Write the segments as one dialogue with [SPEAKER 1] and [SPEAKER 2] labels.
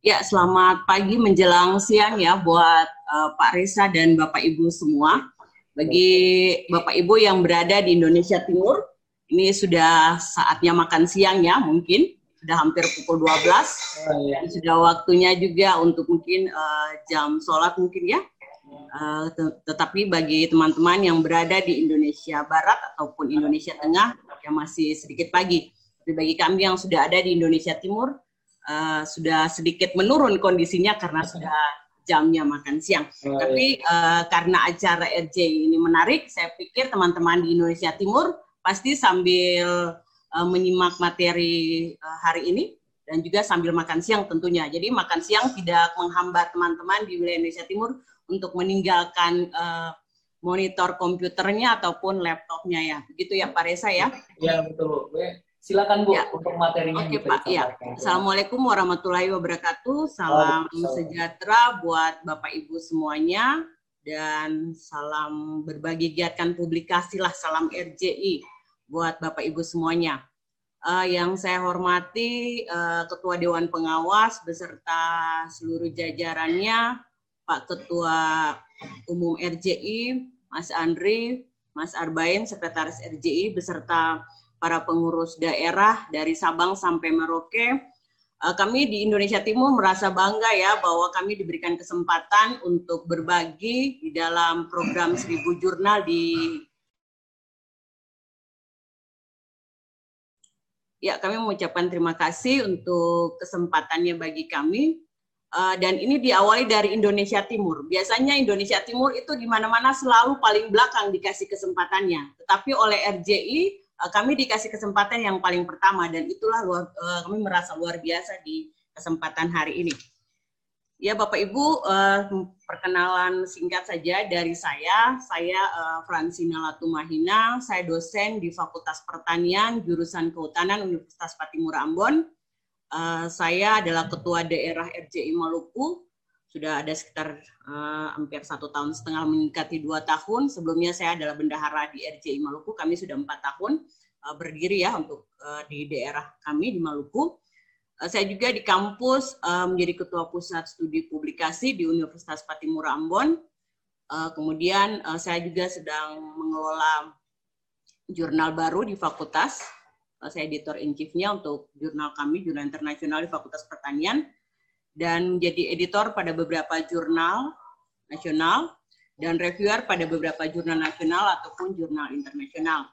[SPEAKER 1] Ya, selamat pagi menjelang siang ya buat uh, Pak Risa dan Bapak Ibu semua. Bagi Bapak Ibu yang berada di Indonesia Timur, ini sudah saatnya makan siang ya mungkin. Sudah hampir pukul 12. Oh, iya. Sudah waktunya juga untuk mungkin uh, jam sholat mungkin ya. Uh, tetapi bagi teman-teman yang berada di Indonesia Barat ataupun Indonesia Tengah yang masih sedikit pagi. Tapi bagi kami yang sudah ada di Indonesia Timur, uh, sudah sedikit menurun kondisinya karena sudah jamnya makan siang. Oh, Tapi uh, karena acara RJ ini menarik, saya pikir teman-teman di Indonesia Timur pasti sambil uh, menyimak materi uh, hari ini dan juga sambil makan siang tentunya. Jadi makan siang tidak menghambat teman-teman di wilayah Indonesia Timur untuk meninggalkan uh, monitor komputernya ataupun laptopnya ya. Begitu ya Pak Reza ya?
[SPEAKER 2] Ya betul. Silakan Bu ya. untuk materinya.
[SPEAKER 1] Oke Pak, ya. Assalamualaikum warahmatullahi wabarakatuh. Salam sejahtera buat Bapak Ibu semuanya dan salam berbagi giatkan publikasi lah salam RJI buat Bapak Ibu semuanya. Uh, yang saya hormati uh, Ketua Dewan Pengawas beserta seluruh jajarannya, Pak Ketua Umum RJI, Mas Andri, Mas Arbain, Sekretaris RJI beserta para pengurus daerah dari Sabang sampai Merauke. Eh, kami di Indonesia Timur merasa bangga ya bahwa kami diberikan kesempatan untuk berbagi di dalam program Seribu Jurnal di Ya, kami mengucapkan terima kasih untuk kesempatannya bagi kami. Uh, dan ini diawali dari Indonesia Timur. Biasanya Indonesia Timur itu di mana-mana selalu paling belakang dikasih kesempatannya. Tetapi oleh RJI Eh, kami dikasih kesempatan yang paling pertama dan itulah luar, uh, kami merasa luar biasa di kesempatan hari ini. Ya Bapak Ibu, uh, perkenalan singkat saja dari saya. Saya uh, Fransina Latumahina, saya dosen di Fakultas Pertanian, jurusan Kehutanan Universitas Patimura Ambon. Uh, saya adalah Ketua Daerah RJI Maluku sudah ada sekitar uh, hampir satu tahun setengah meningkati dua tahun. Sebelumnya saya adalah bendahara di RJI Maluku. Kami sudah empat tahun uh, berdiri ya untuk uh, di daerah kami di Maluku. Uh, saya juga di kampus uh, menjadi ketua pusat studi publikasi di Universitas Patimura Ambon. Uh, kemudian uh, saya juga sedang mengelola jurnal baru di fakultas. Uh, saya editor in chiefnya untuk jurnal kami, jurnal internasional di Fakultas Pertanian dan menjadi editor pada beberapa jurnal nasional dan reviewer pada beberapa jurnal nasional ataupun jurnal internasional.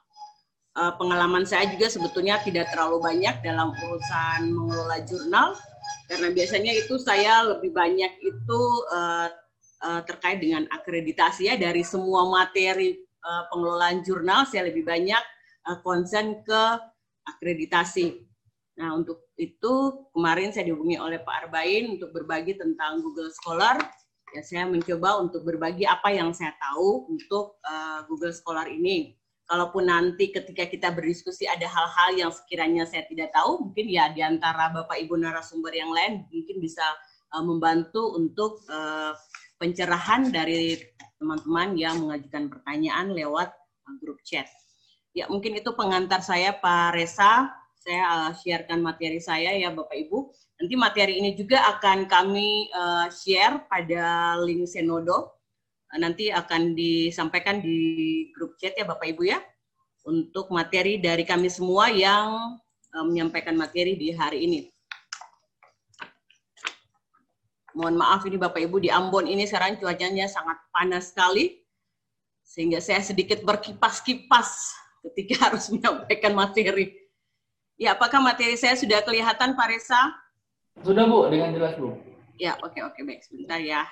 [SPEAKER 1] Uh, pengalaman saya juga sebetulnya tidak terlalu banyak dalam urusan mengelola jurnal karena biasanya itu saya lebih banyak itu uh, uh, terkait dengan akreditasi ya dari semua materi pengelolaan jurnal saya lebih banyak konsen ke akreditasi. Nah, untuk itu kemarin saya dihubungi oleh Pak Arbain untuk berbagi tentang Google Scholar. Ya, saya mencoba untuk berbagi apa yang saya tahu untuk uh, Google Scholar ini. Kalaupun nanti ketika kita berdiskusi ada hal-hal yang sekiranya saya tidak tahu, mungkin ya di antara Bapak Ibu narasumber yang lain mungkin bisa uh, membantu untuk uh, pencerahan dari teman-teman yang mengajukan pertanyaan lewat grup chat. Ya, mungkin itu pengantar saya Pak Reza saya uh, sharekan materi saya ya Bapak Ibu. Nanti materi ini juga akan kami uh, share pada link Senodo. Uh, nanti akan disampaikan di grup chat ya Bapak Ibu ya. Untuk materi dari kami semua yang uh, menyampaikan materi di hari ini. Mohon maaf ini Bapak Ibu di Ambon ini sekarang cuacanya sangat panas sekali. Sehingga saya sedikit berkipas-kipas ketika harus menyampaikan materi. Ya, apakah materi saya sudah kelihatan, Pak Reza?
[SPEAKER 2] Sudah, Bu, dengan jelas, Bu.
[SPEAKER 1] Ya, oke, oke, baik. Sebentar ya.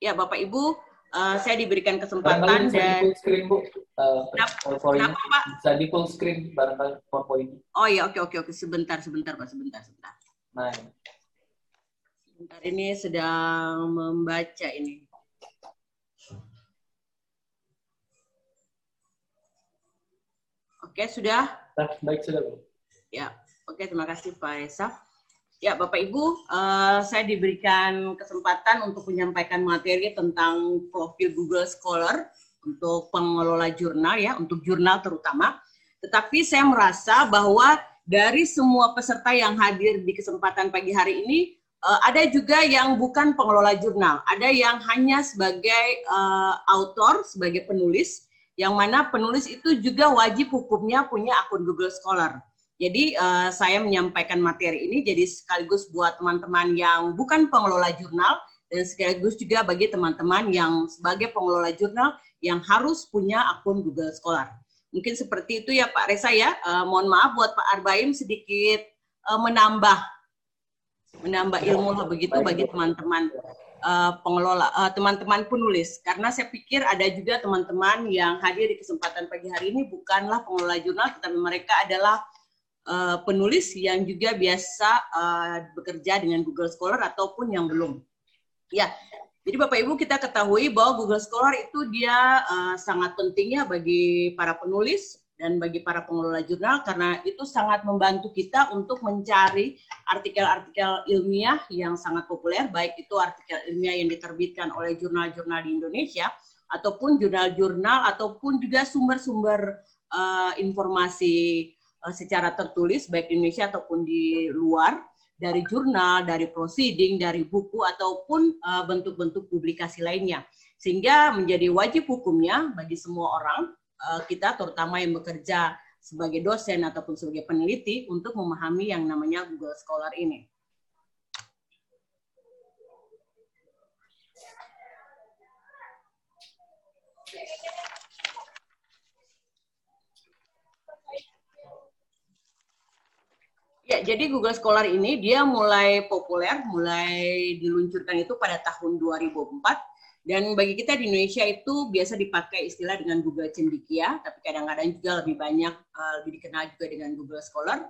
[SPEAKER 1] Ya, Bapak Ibu, uh, saya diberikan kesempatan
[SPEAKER 2] bisa dan... di full screen, Bu. Uh, kenapa, kenapa, Pak? Bisa di full screen barangkali PowerPoint.
[SPEAKER 1] Oh iya, oke, oke, oke. Sebentar, sebentar, Pak. Sebentar, sebentar.
[SPEAKER 2] Nah.
[SPEAKER 1] Sebentar, ini sedang membaca ini. Oke, sudah?
[SPEAKER 2] Nah, baik, sudah, Bu.
[SPEAKER 1] Ya, oke, terima kasih Pak Esa. Ya, Bapak Ibu, uh, saya diberikan kesempatan untuk menyampaikan materi tentang profil Google Scholar untuk pengelola jurnal ya, untuk jurnal terutama. Tetapi saya merasa bahwa dari semua peserta yang hadir di kesempatan pagi hari ini, uh, ada juga yang bukan pengelola jurnal, ada yang hanya sebagai uh, autor, sebagai penulis, yang mana penulis itu juga wajib hukumnya punya akun Google Scholar. Jadi uh, saya menyampaikan materi ini jadi sekaligus buat teman-teman yang bukan pengelola jurnal dan sekaligus juga bagi teman-teman yang sebagai pengelola jurnal yang harus punya akun Google Scholar. Mungkin seperti itu ya Pak Reza ya. Uh, mohon maaf buat Pak Arbaim sedikit uh, menambah menambah ilmu lah begitu bagi teman-teman uh, pengelola teman-teman uh, penulis karena saya pikir ada juga teman-teman yang hadir di kesempatan pagi hari ini bukanlah pengelola jurnal tetapi mereka adalah uh, penulis yang juga biasa uh, bekerja dengan Google Scholar ataupun yang belum. Ya, jadi Bapak Ibu kita ketahui bahwa Google Scholar itu dia uh, sangat penting ya bagi para penulis dan bagi para pengelola jurnal karena itu sangat membantu kita untuk mencari artikel-artikel ilmiah yang sangat populer baik itu artikel ilmiah yang diterbitkan oleh jurnal-jurnal di Indonesia ataupun jurnal-jurnal ataupun juga sumber-sumber uh, informasi uh, secara tertulis baik di Indonesia ataupun di luar dari jurnal, dari proceeding, dari buku ataupun eh, bentuk-bentuk uh, publikasi lainnya. Sehingga menjadi wajib hukumnya bagi semua orang kita terutama yang bekerja sebagai dosen ataupun sebagai peneliti untuk memahami yang namanya Google Scholar ini. Ya, jadi Google Scholar ini dia mulai populer, mulai diluncurkan itu pada tahun 2004 dan bagi kita di Indonesia itu biasa dipakai istilah dengan Google Cendikia, tapi kadang-kadang juga lebih banyak uh, lebih dikenal juga dengan Google Scholar.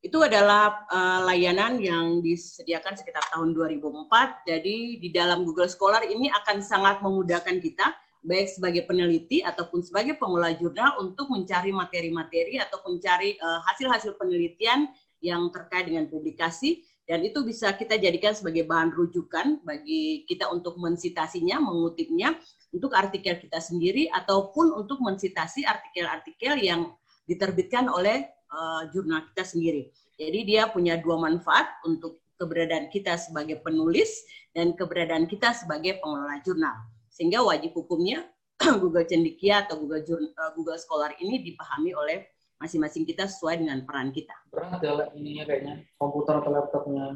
[SPEAKER 1] Itu adalah uh, layanan yang disediakan sekitar tahun 2004. Jadi di dalam Google Scholar ini akan sangat memudahkan kita baik sebagai peneliti ataupun sebagai pengelola jurnal untuk mencari materi-materi atau mencari uh, hasil-hasil penelitian yang terkait dengan publikasi dan itu bisa kita jadikan sebagai bahan rujukan bagi kita untuk mensitasinya, mengutipnya untuk artikel kita sendiri ataupun untuk mensitasi artikel-artikel yang diterbitkan oleh uh, jurnal kita sendiri. Jadi dia punya dua manfaat untuk keberadaan kita sebagai penulis dan keberadaan kita sebagai pengelola jurnal. Sehingga wajib hukumnya Google Cendikia atau Google, uh, Google Scholar ini dipahami oleh masing-masing kita sesuai dengan peran kita.
[SPEAKER 2] Berat ya ininya kayaknya komputer atau laptopnya.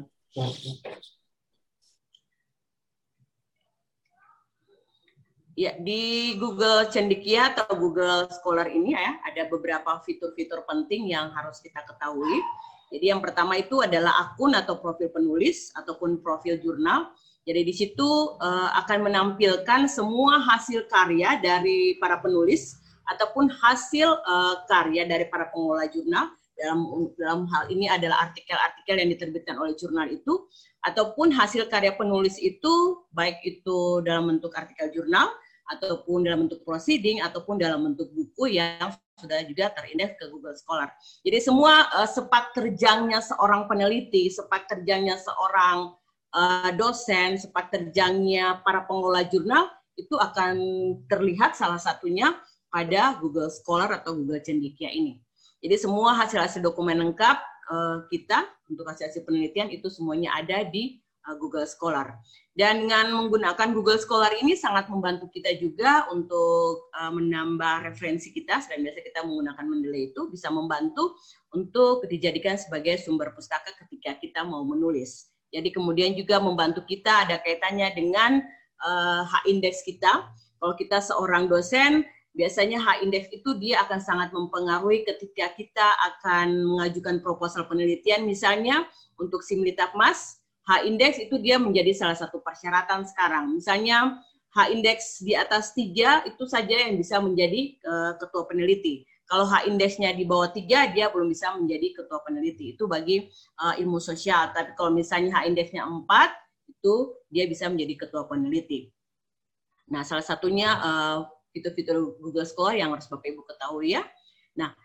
[SPEAKER 1] Ya, di Google Cendikia atau Google Scholar ini ya, ada beberapa fitur-fitur penting yang harus kita ketahui. Jadi yang pertama itu adalah akun atau profil penulis ataupun profil jurnal. Jadi di situ uh, akan menampilkan semua hasil karya dari para penulis ataupun hasil uh, karya dari para pengelola jurnal dalam dalam hal ini adalah artikel-artikel yang diterbitkan oleh jurnal itu ataupun hasil karya penulis itu baik itu dalam bentuk artikel jurnal ataupun dalam bentuk proceeding ataupun dalam bentuk buku yang sudah juga terindeks ke Google Scholar. Jadi semua uh, sepak terjangnya seorang peneliti, sepak terjangnya seorang uh, dosen, sepak terjangnya para pengelola jurnal itu akan terlihat salah satunya pada Google Scholar atau Google Cendikia ini. Jadi semua hasil-hasil dokumen lengkap uh, kita untuk hasil-hasil penelitian itu semuanya ada di uh, Google Scholar. Dan dengan menggunakan Google Scholar ini sangat membantu kita juga untuk uh, menambah referensi kita. Dan biasa kita menggunakan Mendeley itu bisa membantu untuk dijadikan sebagai sumber pustaka ketika kita mau menulis. Jadi kemudian juga membantu kita ada kaitannya dengan hak indeks kita. Kalau kita seorang dosen, biasanya H-index itu dia akan sangat mempengaruhi ketika kita akan mengajukan proposal penelitian misalnya untuk Simlitap Mas, H-index itu dia menjadi salah satu persyaratan sekarang. Misalnya H-index di atas tiga itu saja yang bisa menjadi uh, ketua peneliti. Kalau H-indeksnya di bawah tiga, dia belum bisa menjadi ketua peneliti. Itu bagi uh, ilmu sosial. Tapi kalau misalnya H-indeksnya empat, itu dia bisa menjadi ketua peneliti. Nah, salah satunya uh, fitur-fitur Google Scholar yang harus Bapak Ibu ketahui ya. Nah,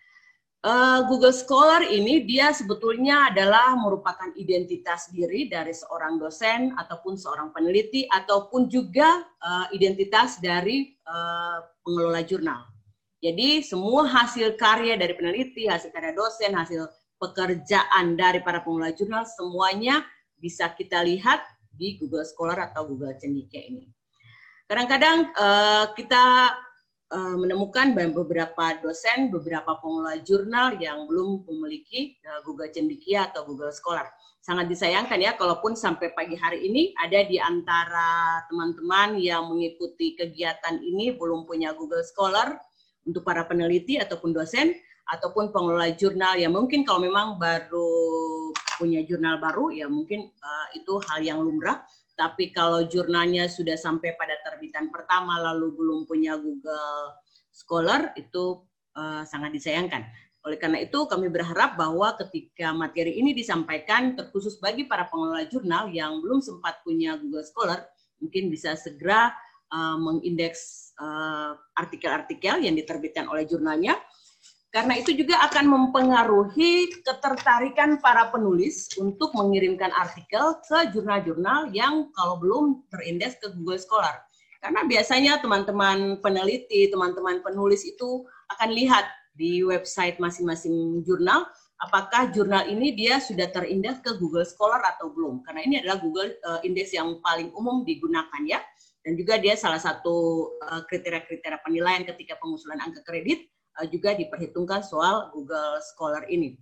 [SPEAKER 1] uh, Google Scholar ini dia sebetulnya adalah merupakan identitas diri dari seorang dosen ataupun seorang peneliti ataupun juga uh, identitas dari uh, pengelola jurnal. Jadi semua hasil karya dari peneliti, hasil karya dosen, hasil pekerjaan dari para pengelola jurnal semuanya bisa kita lihat di Google Scholar atau Google Cendekia ini. Kadang-kadang uh, kita uh, menemukan beberapa dosen, beberapa pengelola jurnal yang belum memiliki uh, Google Cendekia atau Google Scholar. Sangat disayangkan ya, kalaupun sampai pagi hari ini ada di antara teman-teman yang mengikuti kegiatan ini belum punya Google Scholar untuk para peneliti ataupun dosen, ataupun pengelola jurnal ya mungkin kalau memang baru punya jurnal baru ya mungkin uh, itu hal yang lumrah tapi kalau jurnalnya sudah sampai pada terbitan pertama lalu belum punya Google Scholar itu uh, sangat disayangkan. Oleh karena itu kami berharap bahwa ketika materi ini disampaikan terkhusus bagi para pengelola jurnal yang belum sempat punya Google Scholar mungkin bisa segera uh, mengindeks artikel-artikel uh, yang diterbitkan oleh jurnalnya karena itu juga akan mempengaruhi ketertarikan para penulis untuk mengirimkan artikel ke jurnal-jurnal yang kalau belum terindeks ke Google Scholar. Karena biasanya teman-teman peneliti, teman-teman penulis itu akan lihat di website masing-masing jurnal apakah jurnal ini dia sudah terindeks ke Google Scholar atau belum. Karena ini adalah Google uh, Index yang paling umum digunakan ya. Dan juga dia salah satu eh, kriteria-kriteria penilaian ketika pengusulan angka kredit Eh, juga diperhitungkan soal Google Scholar ini.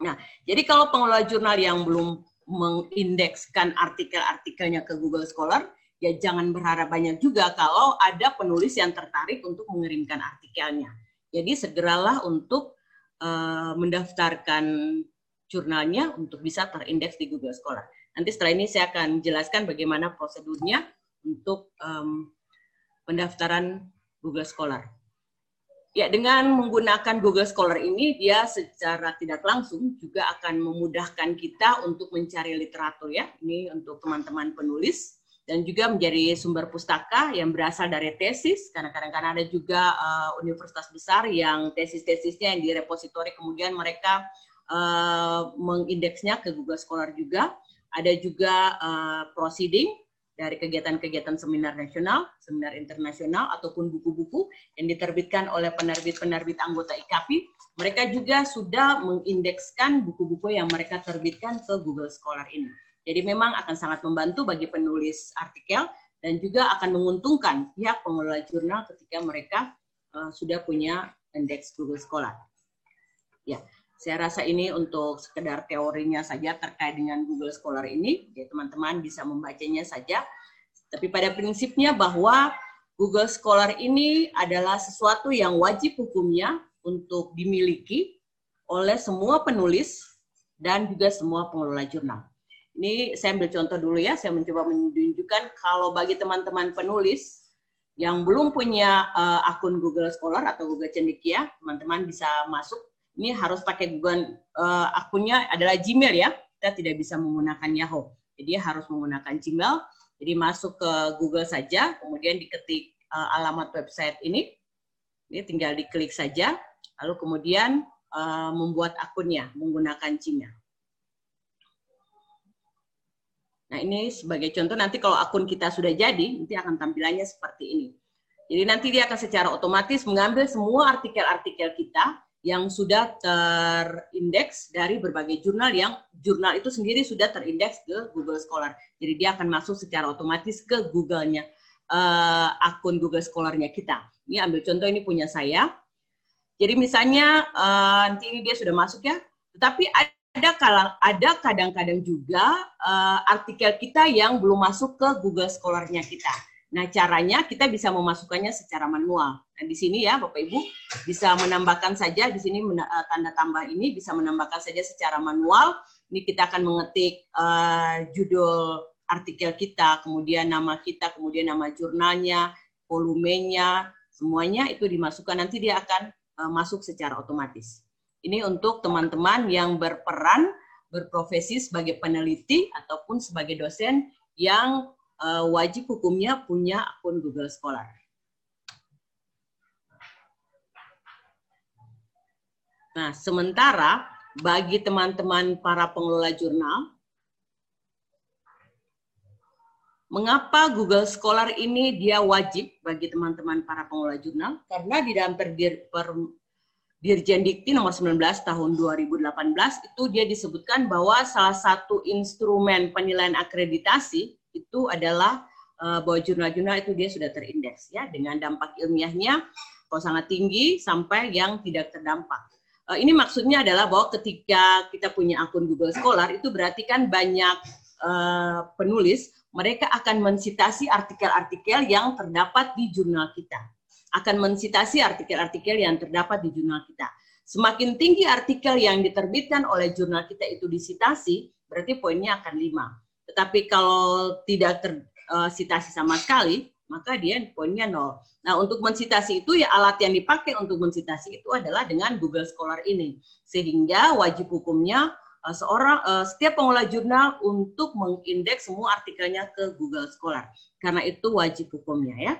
[SPEAKER 1] Nah, jadi kalau pengelola jurnal yang belum mengindekskan artikel-artikelnya ke Google Scholar, ya jangan berharap banyak juga kalau ada penulis yang tertarik untuk mengirimkan artikelnya. Jadi segeralah untuk uh, mendaftarkan jurnalnya untuk bisa terindeks di Google Scholar. Nanti setelah ini saya akan jelaskan bagaimana prosedurnya untuk um, pendaftaran Google Scholar. Ya, dengan menggunakan Google Scholar ini, dia secara tidak langsung juga akan memudahkan kita untuk mencari literatur ya. Ini untuk teman-teman penulis dan juga menjadi sumber pustaka yang berasal dari tesis. Karena kadang-kadang ada juga uh, universitas besar yang tesis-tesisnya yang di repositori kemudian mereka uh, mengindeksnya ke Google Scholar juga. Ada juga uh, proceeding dari kegiatan-kegiatan seminar nasional, seminar internasional, ataupun buku-buku yang diterbitkan oleh penerbit-penerbit anggota IKAPI, mereka juga sudah mengindekskan buku-buku yang mereka terbitkan ke Google Scholar ini. Jadi memang akan sangat membantu bagi penulis artikel dan juga akan menguntungkan pihak pengelola jurnal ketika mereka uh, sudah punya indeks Google Scholar. Ya, saya rasa ini untuk sekedar teorinya saja terkait dengan Google Scholar ini. Ya, teman-teman bisa membacanya saja. Tapi pada prinsipnya bahwa Google Scholar ini adalah sesuatu yang wajib hukumnya untuk dimiliki oleh semua penulis dan juga semua pengelola jurnal. Ini saya ambil contoh dulu ya, saya mencoba menunjukkan kalau bagi teman-teman penulis yang belum punya uh, akun Google Scholar atau Google Cendekia, teman-teman bisa masuk ini harus pakai Google uh, akunnya adalah Gmail ya. Kita tidak bisa menggunakan Yahoo. Jadi harus menggunakan Gmail. Jadi masuk ke Google saja, kemudian diketik uh, alamat website ini. Ini tinggal diklik saja, lalu kemudian uh, membuat akunnya menggunakan Gmail. Nah ini sebagai contoh nanti kalau akun kita sudah jadi, nanti akan tampilannya seperti ini. Jadi nanti dia akan secara otomatis mengambil semua artikel-artikel kita yang sudah terindeks dari berbagai jurnal yang jurnal itu sendiri sudah terindeks ke Google Scholar. Jadi dia akan masuk secara otomatis ke Google-nya uh, akun Google Scholar-nya kita. Ini ambil contoh ini punya saya. Jadi misalnya uh, nanti ini dia sudah masuk ya, tetapi ada ada kadang-kadang juga uh, artikel kita yang belum masuk ke Google Scholar-nya kita. Nah, caranya kita bisa memasukkannya secara manual. Nah, di sini ya Bapak Ibu bisa menambahkan saja di sini uh, tanda tambah ini bisa menambahkan saja secara manual. Ini kita akan mengetik uh, judul artikel kita, kemudian nama kita, kemudian nama jurnalnya, volumenya, semuanya itu dimasukkan nanti dia akan uh, masuk secara otomatis. Ini untuk teman-teman yang berperan berprofesi sebagai peneliti ataupun sebagai dosen yang uh, wajib hukumnya punya akun Google Scholar. Nah, sementara bagi teman-teman para pengelola jurnal, Mengapa Google Scholar ini dia wajib bagi teman-teman para pengelola jurnal? Karena di dalam perdir, per, Dirjen Dikti nomor 19 tahun 2018 itu dia disebutkan bahwa salah satu instrumen penilaian akreditasi itu adalah uh, bahwa jurnal-jurnal itu dia sudah terindeks ya dengan dampak ilmiahnya kalau sangat tinggi sampai yang tidak terdampak. Uh, ini maksudnya adalah bahwa ketika kita punya akun Google Scholar itu berarti kan banyak uh, penulis mereka akan mensitasi artikel-artikel yang terdapat di jurnal kita. Akan mensitasi artikel-artikel yang terdapat di jurnal kita. Semakin tinggi artikel yang diterbitkan oleh jurnal kita itu disitasi, berarti poinnya akan lima. Tetapi kalau tidak tersitasi eh, sama sekali, maka dia poinnya nol. Nah, untuk mensitasi itu ya alat yang dipakai untuk mensitasi itu adalah dengan Google Scholar ini. Sehingga wajib hukumnya Eh, seorang uh, setiap pengelola jurnal untuk mengindeks semua artikelnya ke Google Scholar. Karena itu wajib hukumnya ya.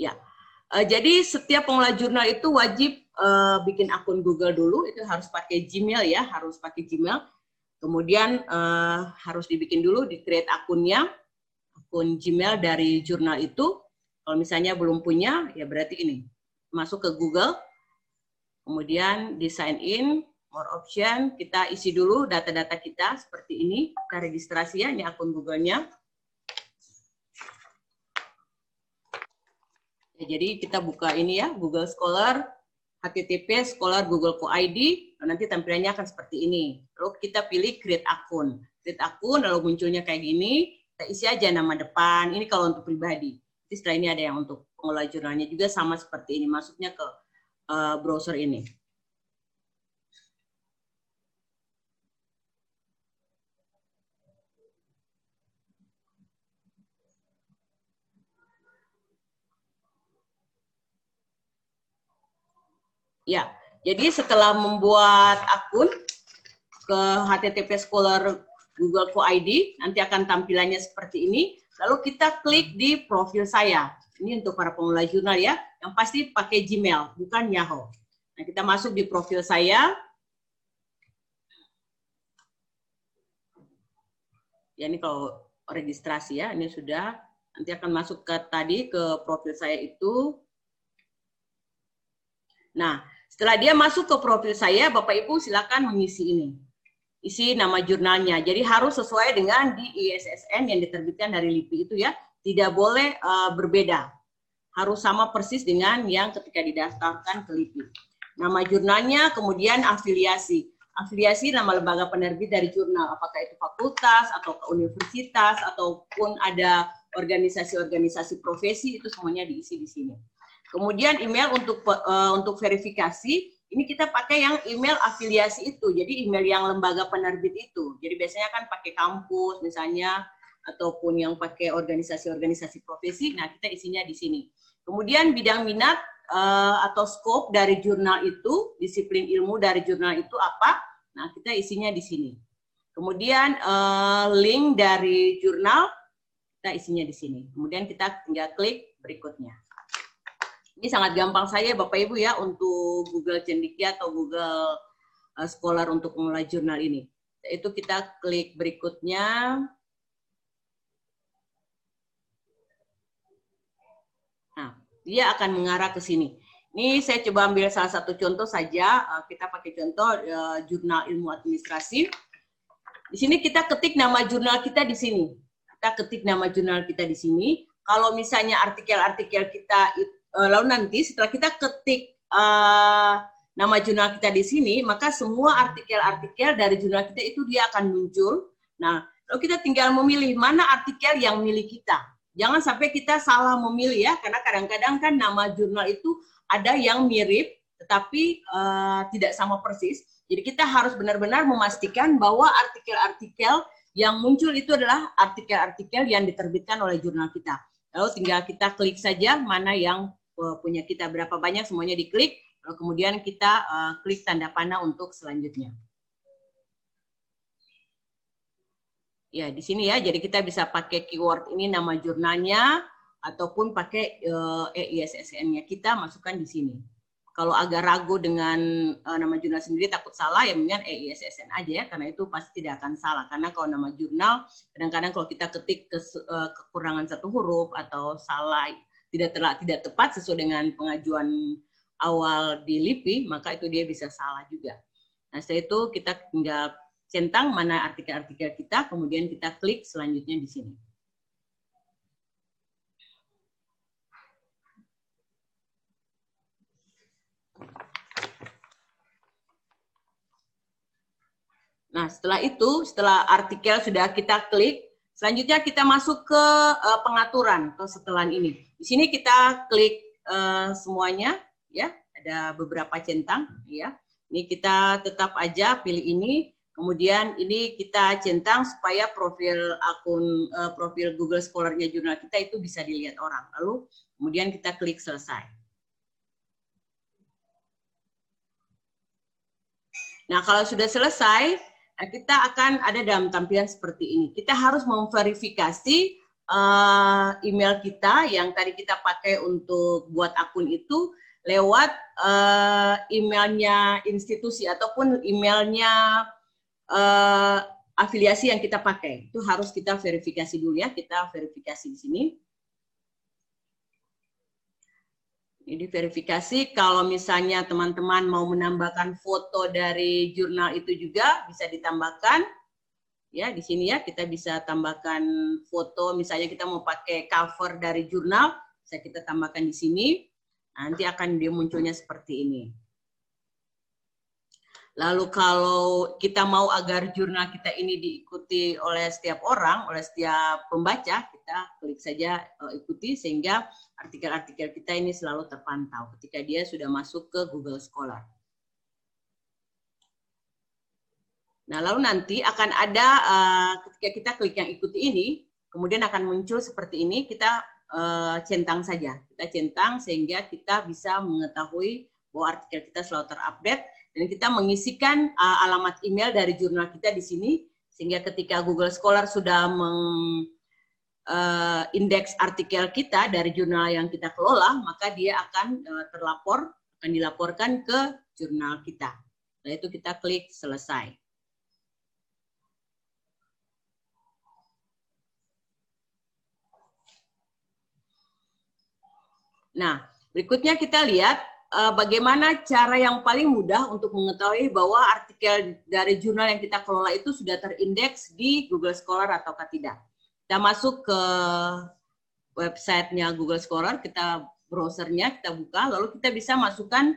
[SPEAKER 1] Ya. Jadi setiap pengelola jurnal itu wajib bikin akun Google dulu, itu harus pakai Gmail ya, harus pakai Gmail. Kemudian uh, harus dibikin dulu, di create akunnya, akun Gmail dari jurnal itu. Kalau misalnya belum punya, ya berarti ini. Masuk ke Google, kemudian di sign in, more option, kita isi dulu data-data kita seperti ini, kita registrasi ya, ini akun Google-nya. Ya, jadi kita buka ini ya, Google Scholar, HTTP Scholar Google Co ID, nanti tampilannya akan seperti ini. Lalu kita pilih create akun. Create akun, lalu munculnya kayak gini, kita isi aja nama depan, ini kalau untuk pribadi. Setelah ini ada yang untuk pengelola jurnalnya juga sama seperti ini, masuknya ke uh, browser ini. Ya, jadi setelah membuat akun ke HTTP Scholar Google Co ID, nanti akan tampilannya seperti ini. Lalu kita klik di profil saya. Ini untuk para pengelola jurnal ya, yang pasti pakai Gmail, bukan Yahoo. Nah, kita masuk di profil saya. Ya, ini kalau registrasi ya, ini sudah. Nanti akan masuk ke tadi ke profil saya itu. Nah, setelah dia masuk ke profil saya, Bapak Ibu silakan mengisi ini. Isi nama jurnalnya. Jadi harus sesuai dengan di ISSN yang diterbitkan dari LIPI itu ya. Tidak boleh uh, berbeda. Harus sama persis dengan yang ketika didaftarkan ke LIPI. Nama jurnalnya, kemudian afiliasi. Afiliasi nama lembaga penerbit dari jurnal, apakah itu fakultas atau ke universitas ataupun ada organisasi-organisasi profesi itu semuanya diisi di sini. Kemudian email untuk uh, untuk verifikasi ini kita pakai yang email afiliasi itu. Jadi email yang lembaga penerbit itu. Jadi biasanya kan pakai kampus misalnya ataupun yang pakai organisasi-organisasi profesi. Nah, kita isinya di sini. Kemudian bidang minat uh, atau scope dari jurnal itu, disiplin ilmu dari jurnal itu apa? Nah, kita isinya di sini. Kemudian uh, link dari jurnal kita isinya di sini. Kemudian kita tinggal klik berikutnya. Ini sangat gampang saya Bapak Ibu ya untuk Google Cendikia atau Google uh, Scholar untuk memulai jurnal ini. Itu kita klik berikutnya. Nah, dia akan mengarah ke sini. Ini saya coba ambil salah satu contoh saja. Eh, kita pakai contoh uh, jurnal ilmu administrasi. Di sini kita ketik nama jurnal kita di sini. Kita ketik nama jurnal kita di sini. Kalau misalnya artikel-artikel kita uh, lalu nanti setelah kita ketik uh, nama jurnal kita di sini, maka semua artikel-artikel dari jurnal kita itu dia akan muncul. Nah, lalu kita tinggal memilih mana artikel yang milik kita. Jangan sampai kita salah memilih ya, karena kadang-kadang kan nama jurnal itu ada yang mirip, tetapi uh, tidak sama persis. Jadi kita harus benar-benar memastikan bahwa artikel-artikel yang muncul itu adalah artikel-artikel yang diterbitkan oleh jurnal kita. Lalu tinggal kita klik saja mana yang Eh, punya kita berapa banyak semuanya diklik, lalu kemudian kita uh, klik tanda panah untuk selanjutnya. Ya, di sini ya, jadi kita bisa pakai keyword ini nama jurnalnya, ataupun pakai uh, EISSN-nya kita masukkan di sini. kalau agak ragu dengan nama jurnal sendiri takut salah ya mendingan EISSN aja ya karena itu pasti tidak akan salah karena kalau nama jurnal kadang-kadang kalau kita ketik ke, kekurangan satu huruf atau salah tidak telah tidak tepat sesuai dengan pengajuan awal di LIPI maka itu dia bisa salah juga. Nah setelah itu kita tinggal centang mana artikel-artikel kita kemudian kita klik selanjutnya di sini. Nah, setelah itu, setelah artikel sudah kita klik, selanjutnya kita masuk ke uh, pengaturan atau setelan ini. Di sini kita klik uh, semuanya, ya, ada beberapa centang, ya. Ini kita tetap aja pilih ini, kemudian ini kita centang supaya profil akun uh, profil Google Scholar-nya jurnal kita itu bisa dilihat orang. Lalu kemudian kita klik selesai. Nah, kalau sudah selesai, kita akan ada dalam tampilan seperti ini. Kita harus memverifikasi uh, email kita yang tadi kita pakai untuk buat akun itu lewat uh, emailnya institusi ataupun emailnya uh, afiliasi yang kita pakai. Itu harus kita verifikasi dulu ya. Kita verifikasi di sini. Ini verifikasi kalau misalnya teman-teman mau menambahkan foto dari jurnal itu juga bisa ditambahkan. Ya, di sini ya kita bisa tambahkan foto misalnya kita mau pakai cover dari jurnal, bisa kita tambahkan di sini. Nanti akan dia munculnya seperti ini. Lalu kalau kita mau agar jurnal kita ini diikuti oleh setiap orang, oleh setiap pembaca, kita klik saja uh, ikuti sehingga artikel-artikel kita ini selalu terpantau ketika dia sudah masuk ke Google Scholar. Nah, lalu nanti akan ada uh, ketika kita klik yang ikuti ini, kemudian akan muncul seperti ini, kita uh, centang saja. Kita centang sehingga kita bisa mengetahui bahwa artikel kita selalu terupdate dan kita mengisikan uh, alamat email dari jurnal kita di sini sehingga ketika Google Scholar sudah meng uh, indeks artikel kita dari jurnal yang kita kelola, maka dia akan uh, terlapor, akan dilaporkan ke jurnal kita. Setelah itu kita klik selesai. Nah, berikutnya kita lihat uh, bagaimana cara yang paling mudah untuk mengetahui bahwa artikel dari jurnal yang kita kelola itu sudah terindeks di Google Scholar atau tidak. Kita masuk ke websitenya Google Scholar, kita browsernya kita buka, lalu kita bisa masukkan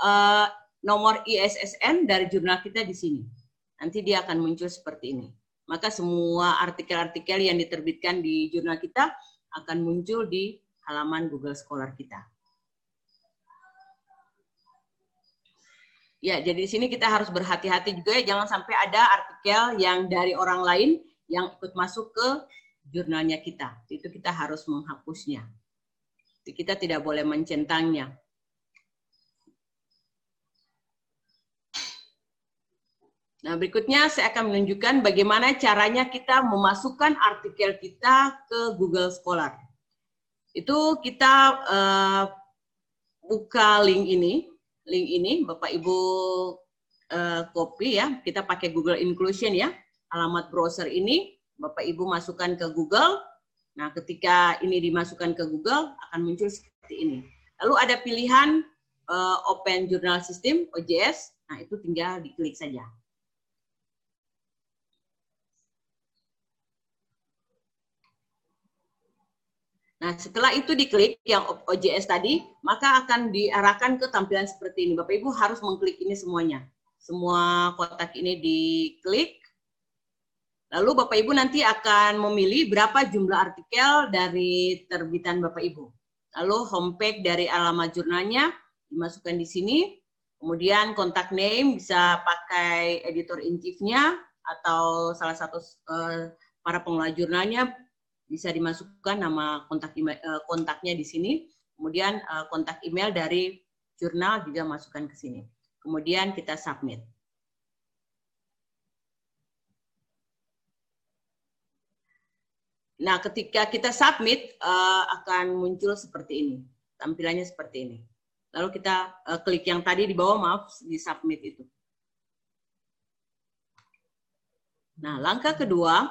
[SPEAKER 1] uh, nomor ISSN dari jurnal kita di sini. Nanti dia akan muncul seperti ini. Maka semua artikel-artikel yang diterbitkan di jurnal kita akan muncul di halaman Google Scholar kita. Ya, jadi di sini kita harus berhati-hati juga ya, jangan sampai ada artikel yang dari orang lain yang ikut masuk ke jurnalnya kita. Itu kita harus menghapusnya. Kita tidak boleh mencentangnya. Nah, berikutnya saya akan menunjukkan bagaimana caranya kita memasukkan artikel kita ke Google Scholar. Itu kita uh, buka link ini ini Bapak Ibu uh, copy ya. Kita pakai Google Inclusion ya. Alamat browser ini Bapak Ibu masukkan ke Google. Nah, ketika ini dimasukkan ke Google akan muncul seperti ini. Lalu ada pilihan uh, Open Journal System OJS. Nah, itu tinggal diklik saja. Nah, setelah itu diklik yang OJS tadi, maka akan diarahkan ke tampilan seperti ini. Bapak Ibu harus mengklik ini semuanya. Semua kotak ini diklik. Lalu Bapak Ibu nanti akan memilih berapa jumlah artikel dari terbitan Bapak Ibu. Lalu homepage dari alamat jurnalnya dimasukkan di sini. Kemudian kontak name bisa pakai editor in chief-nya atau salah satu uh, para pengelola jurnalnya bisa dimasukkan nama kontak email, eh, kontaknya di sini. Kemudian eh, kontak email dari jurnal juga masukkan ke sini. Kemudian kita submit. Nah, ketika kita submit eh, akan muncul seperti ini. Tampilannya seperti ini. lalu kita klik yang tadi di bawah maaf di submit itu. Nah, langkah kedua,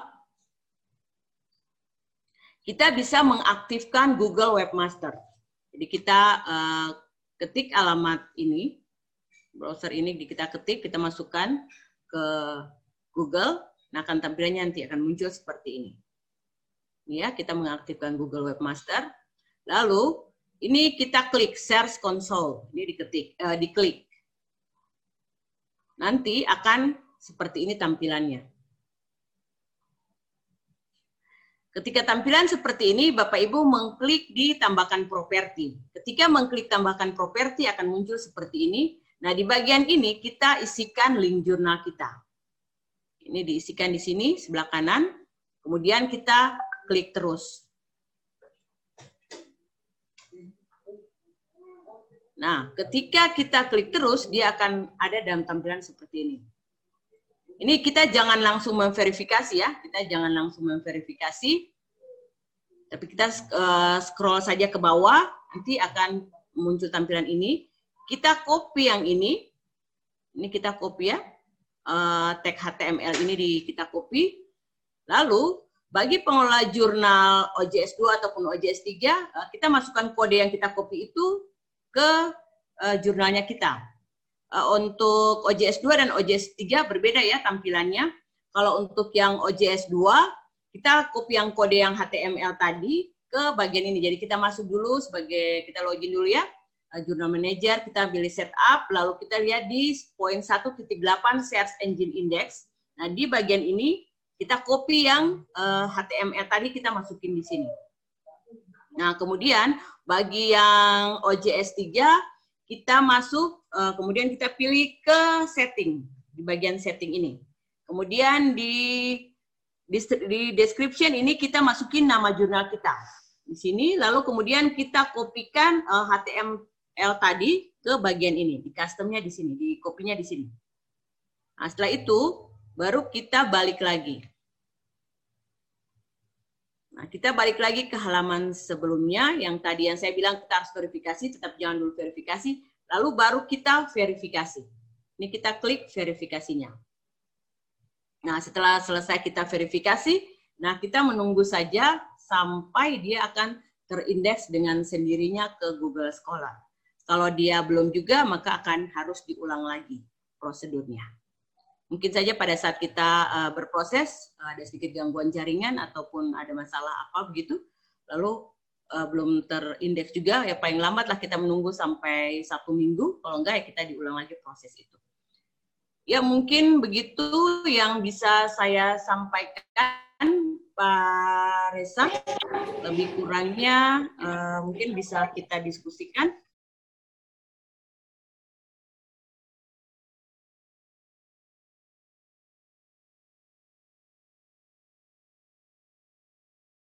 [SPEAKER 1] kita bisa mengaktifkan Google Webmaster. Jadi kita uh, ketik alamat ini, browser ini kita ketik, kita masukkan ke Google, nah akan tampilannya nanti akan muncul seperti ini. Ini ya, kita mengaktifkan Google Webmaster. Lalu ini kita klik Search Console, ini diketik, uh, diklik. Nanti akan seperti ini tampilannya. Ketika tampilan seperti ini, Bapak Ibu mengklik di tambahkan properti. Ketika mengklik tambahkan properti akan muncul seperti ini. Nah, di bagian ini kita isikan link jurnal kita. Ini diisikan di sini sebelah kanan. Kemudian kita klik terus. Nah, ketika kita klik terus, dia akan ada dalam tampilan seperti ini. Ini kita jangan langsung memverifikasi ya, kita jangan langsung memverifikasi. Tapi kita uh, scroll saja ke bawah, nanti akan muncul tampilan ini. Kita copy yang ini, ini kita copy ya, uh, tag HTML ini di kita copy. Lalu bagi pengelola jurnal OJS 2 ataupun OJS 3, uh, eh, kita masukkan kode yang kita copy itu ke jurnalnya kita untuk OJS 2 dan OJS 3 berbeda ya tampilannya. Kalau untuk yang OJS 2, kita copy yang kode yang HTML tadi ke bagian ini. Jadi kita masuk dulu sebagai, kita login dulu ya, uh, Journal Manager, kita pilih setup, lalu kita lihat di poin 1.8 Search Engine Index. Nah, di bagian ini kita copy yang HTML tadi kita masukin di sini. Nah, kemudian bagi yang OJS 3, kita masuk uh, kemudian kita pilih ke setting di bagian setting ini. Kemudian di di, description ini kita masukin nama jurnal kita di sini, lalu kemudian kita kopikan uh, eh, HTML tadi ke bagian ini, di customnya di sini, di kopinya di sini. Nah, setelah itu baru kita balik lagi. Nah, kita balik lagi ke halaman sebelumnya yang tadi yang saya bilang kita harus verifikasi, tetap jangan dulu verifikasi, Lalu baru kita verifikasi. Ini kita klik verifikasinya. Nah, setelah selesai kita verifikasi, nah kita menunggu saja sampai dia akan terindeks dengan sendirinya ke Google Scholar. Kalau dia belum juga, maka akan harus diulang lagi prosedurnya. Mungkin saja pada saat kita uh, berproses, uh, ada sedikit gangguan jaringan ataupun ada masalah apa begitu, lalu uh, belum terindeks juga, ya paling lambat lah kita menunggu sampai satu minggu. Kalau enggak ya kita diulang lagi proses itu. Ya mungkin begitu yang bisa saya sampaikan Pak Reza. Lebih kurangnya uh, mungkin bisa kita diskusikan.